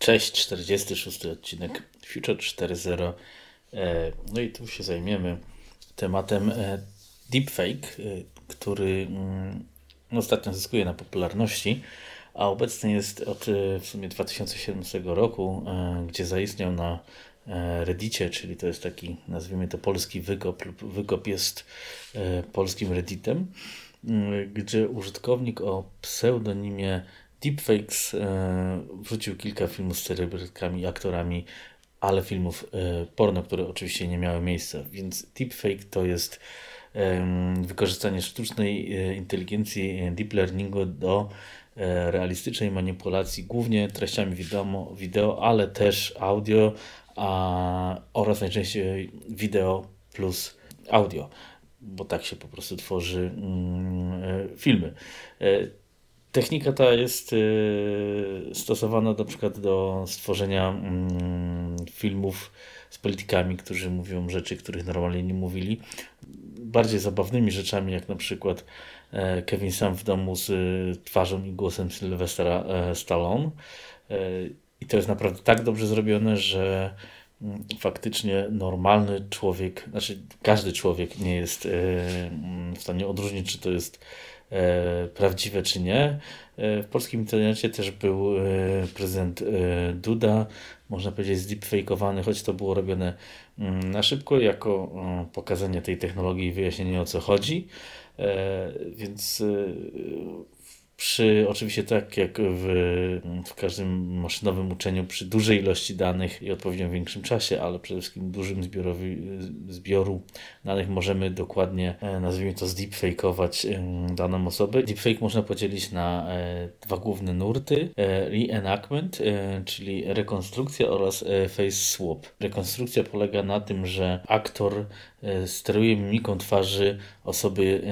Cześć, 46 odcinek Future 4.0. E, no i tu się zajmiemy tematem e, deepfake, e, który mm, ostatnio zyskuje na popularności, a obecny jest od w sumie 2017 roku, gdzie zaistniał na Reddicie, czyli to jest taki, nazwijmy to polski wykop, lub wykop jest polskim Redditem, gdzie użytkownik o pseudonimie Deepfakes e, wrzucił kilka filmów z celebrytkami, aktorami, ale filmów e, porno, które oczywiście nie miały miejsca. Więc deepfake to jest wykorzystanie sztucznej e, inteligencji deep learningu do realistycznej manipulacji, głównie treściami wideo, wideo ale też audio a, oraz najczęściej wideo plus audio, bo tak się po prostu tworzy mm, filmy. Technika ta jest y, stosowana na przykład do stworzenia mm, filmów z politykami, którzy mówią rzeczy, których normalnie nie mówili. Bardziej zabawnymi rzeczami, jak na przykład e, Kevin Sam w domu z y, twarzą i głosem Sylwestra e, Stallone. E, I to jest naprawdę tak dobrze zrobione, że mm, faktycznie normalny człowiek, znaczy każdy człowiek nie jest mm, w stanie odróżnić, czy to jest prawdziwe czy nie. E, w polskim internecie też był e, prezydent Duda, można powiedzieć zdeepfakeowany, choć to było robione mm, na szybko, jako pokazanie tej technologii i wyjaśnienie o co chodzi. Więc przy, oczywiście tak jak w, w każdym maszynowym uczeniu, przy dużej ilości danych i odpowiednio większym czasie, ale przede wszystkim dużym zbiorowi, zbioru danych możemy dokładnie, e, nazwijmy to, zdeepfakeować daną osobę. Deepfake można podzielić na e, dwa główne nurty. E, reenactment, czyli rekonstrukcja oraz face swap. Rekonstrukcja polega na tym, że aktor steruje mimiką twarzy osoby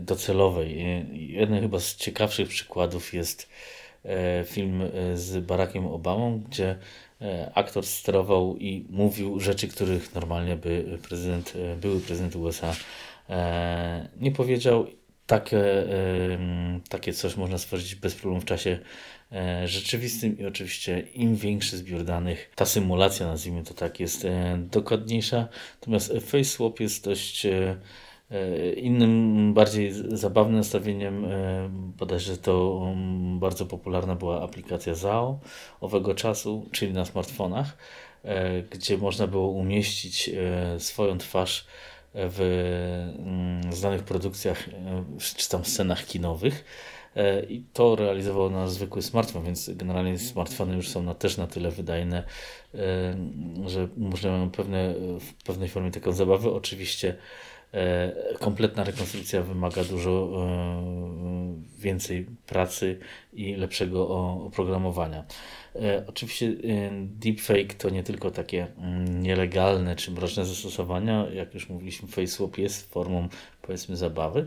docelowej. Jeden chyba z ciekawszych przykładów jest e, film e, z Barackiem Obamą, gdzie e, aktor sterował i mówił rzeczy, których normalnie by prezydent, były prezydent USA nie powiedział. Takie, takie coś można stworzyć bez problemu w czasie rzeczywistym i oczywiście im większy zbiór danych, ta symulacja, nazwijmy to tak, jest dokładniejsza. Natomiast FaceSwap jest dość E, innym, bardziej zabawnym nastawieniem, e, bodajże to bardzo popularna była aplikacja ZAO owego czasu, czyli na smartfonach, e, gdzie można było umieścić swoją twarz w mm, znanych produkcjach czy tam scenach kinowych. I to realizował na zwykły smartfon, więc generalnie smartfony już są na, też na tyle wydajne, że można pewne, w pewnej formie taką zabawę. Oczywiście E, kompletna rekonstrukcja wymaga dużo e, więcej pracy i lepszego oprogramowania. E, oczywiście deepfake to nie tylko takie mm, nielegalne czy mroczne zastosowania, jak już mówiliśmy, FaceSwap jest formą powiedzmy zabawy,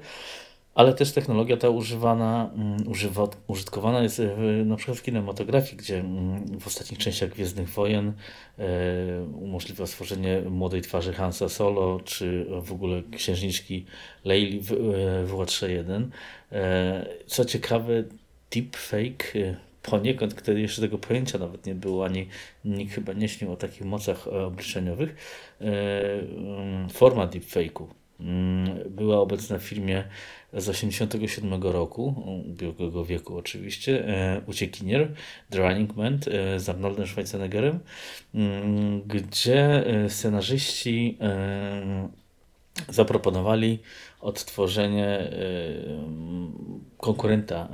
ale też technologia ta używana, mm, używa, użytkowana jest w, na przykład w kinematografii, gdzie mm, w ostatnich częściach Gwiezdnych Wojen e, umożliwia stworzenie młodej twarzy Hansa Solo, czy w ogóle księżniczki Leili w, e, w E, co ciekawe, deepfake e, poniekąd, kiedy jeszcze tego pojęcia nawet nie było, ani nikt chyba nie śnił o takich mocach e, obliczeniowych, e, mm, forma deepfake'u była obecna w filmie z 87 roku, ubiegłego wieku oczywiście, e, Uciekinier, The Running Man e, z Arnoldem Schwarzeneggerem, mm, gdzie e, scenarzyści zaproponowali odtworzenie konkurenta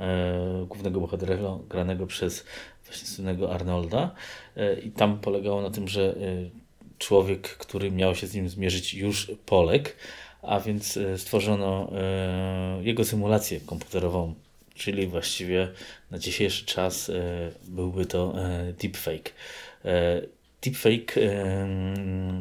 głównego bohatera granego przez właśnie słynnego Arnolda. I tam polegało na tym, że człowiek, który miał się z nim zmierzyć już Polek, a więc e, stworzono e, jego symulację komputerową, czyli właściwie na dzisiejszy czas e, byłby to deepfake. Deepfake,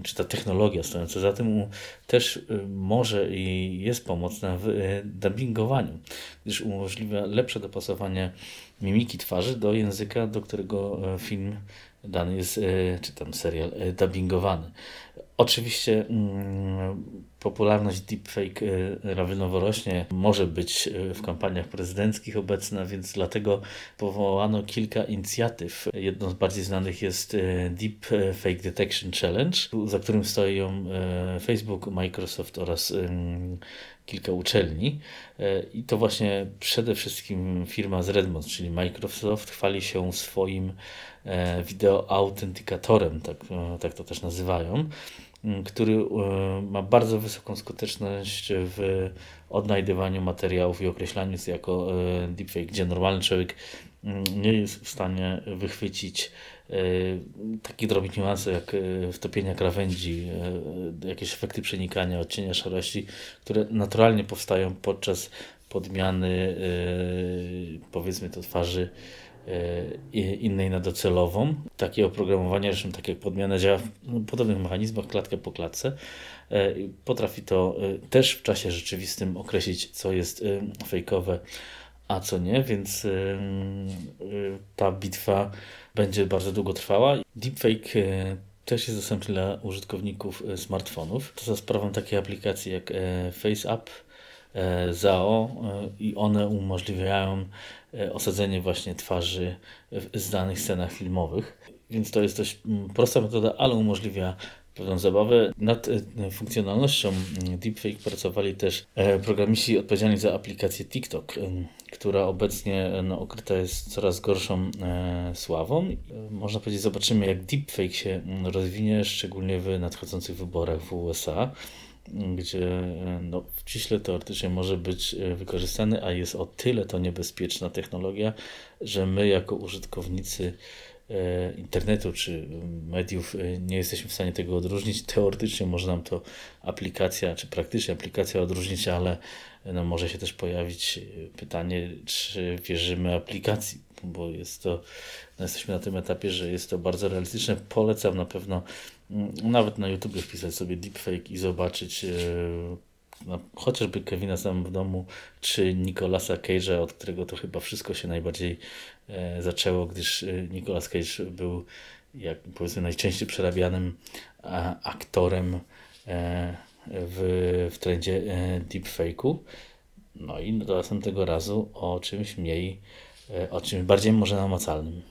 czy ta technologia stojąca za tym, też może i jest pomocna w dubbingowaniu, gdyż umożliwia lepsze dopasowanie mimiki twarzy do języka, do którego film dany jest, czy tam serial dubbingowany. Oczywiście mm, popularność deepfake lawinowo rośnie, może być w kampaniach prezydenckich obecna, więc dlatego powołano kilka inicjatyw. Jedną z bardziej znanych jest Deepfake Detection Challenge, za którym stoją Facebook, Microsoft oraz kilka uczelni. I to właśnie przede wszystkim firma z Redmond, czyli Microsoft, chwali się swoim wideo autentykatorem, tak, tak to też nazywają który e, ma bardzo wysoką skuteczność w odnajdywaniu materiałów i określaniu to jako e, deepfake, gdzie normalny człowiek nie jest w stanie wychwycić e, takich drobnych niuansów jak wtopienia krawędzi, jakieś efekty przenikania, odcienia szarości, które naturalnie powstają podczas podmiany powiedzmy to twarzy innej na docelową. Takie oprogramowanie, zresztą tak jak podmiana działa w podobnych mechanizmach, klatkę po klatce. E, potrafi to e, też w czasie rzeczywistym określić, co jest e, fejkowe, a co nie, więc ta bitwa będzie bardzo długo trwała. Deepfake też jest dostępny dla użytkowników smartfonów. To za sprawą takiej aplikacji jak FaceApp, ZAO i one umożliwiają E, osadzenie właśnie twarzy w danych scenach filmowych. Więc to jest dość mm, prosta metoda, ale umożliwia pewną zabawę. Nad e, funkcjonalnością mm, deepfake pracowali też e, programiści odpowiedzialni za aplikację TikTok, która obecnie no, okryta jest coraz gorszą sławą. Można powiedzieć, zobaczymy jak deepfake się mm, rozwinie, szczególnie w nadchodzących wyborach w USA gdzie no, ściśle teoretycznie może być e, wykorzystany, a jest o tyle to niebezpieczna technologia, że my jako użytkownicy e, internetu czy mediów e, nie jesteśmy w stanie tego odróżnić. Teoretycznie może nam to aplikacja, czy praktycznie aplikacja odróżnić, ale no może się też pojawić pytanie, czy wierzymy aplikacji, bo jest to, no jesteśmy na tym etapie, że jest to bardzo realistyczne. Polecam na pewno Mm, nawet na YouTube wpisać sobie deepfake i zobaczyć no, chociażby Kevina sam w domu, czy Nicolasa Cage'a, od którego to chyba wszystko się najbardziej e, zaczęło, gdyż e, Nicolas Cage był jak powiedzmy najczęściej przerabianym a, aktorem e, w, w trendzie e, deepfake'u. No i do następnego razu o czymś mniej, o czymś bardziej może namacalnym.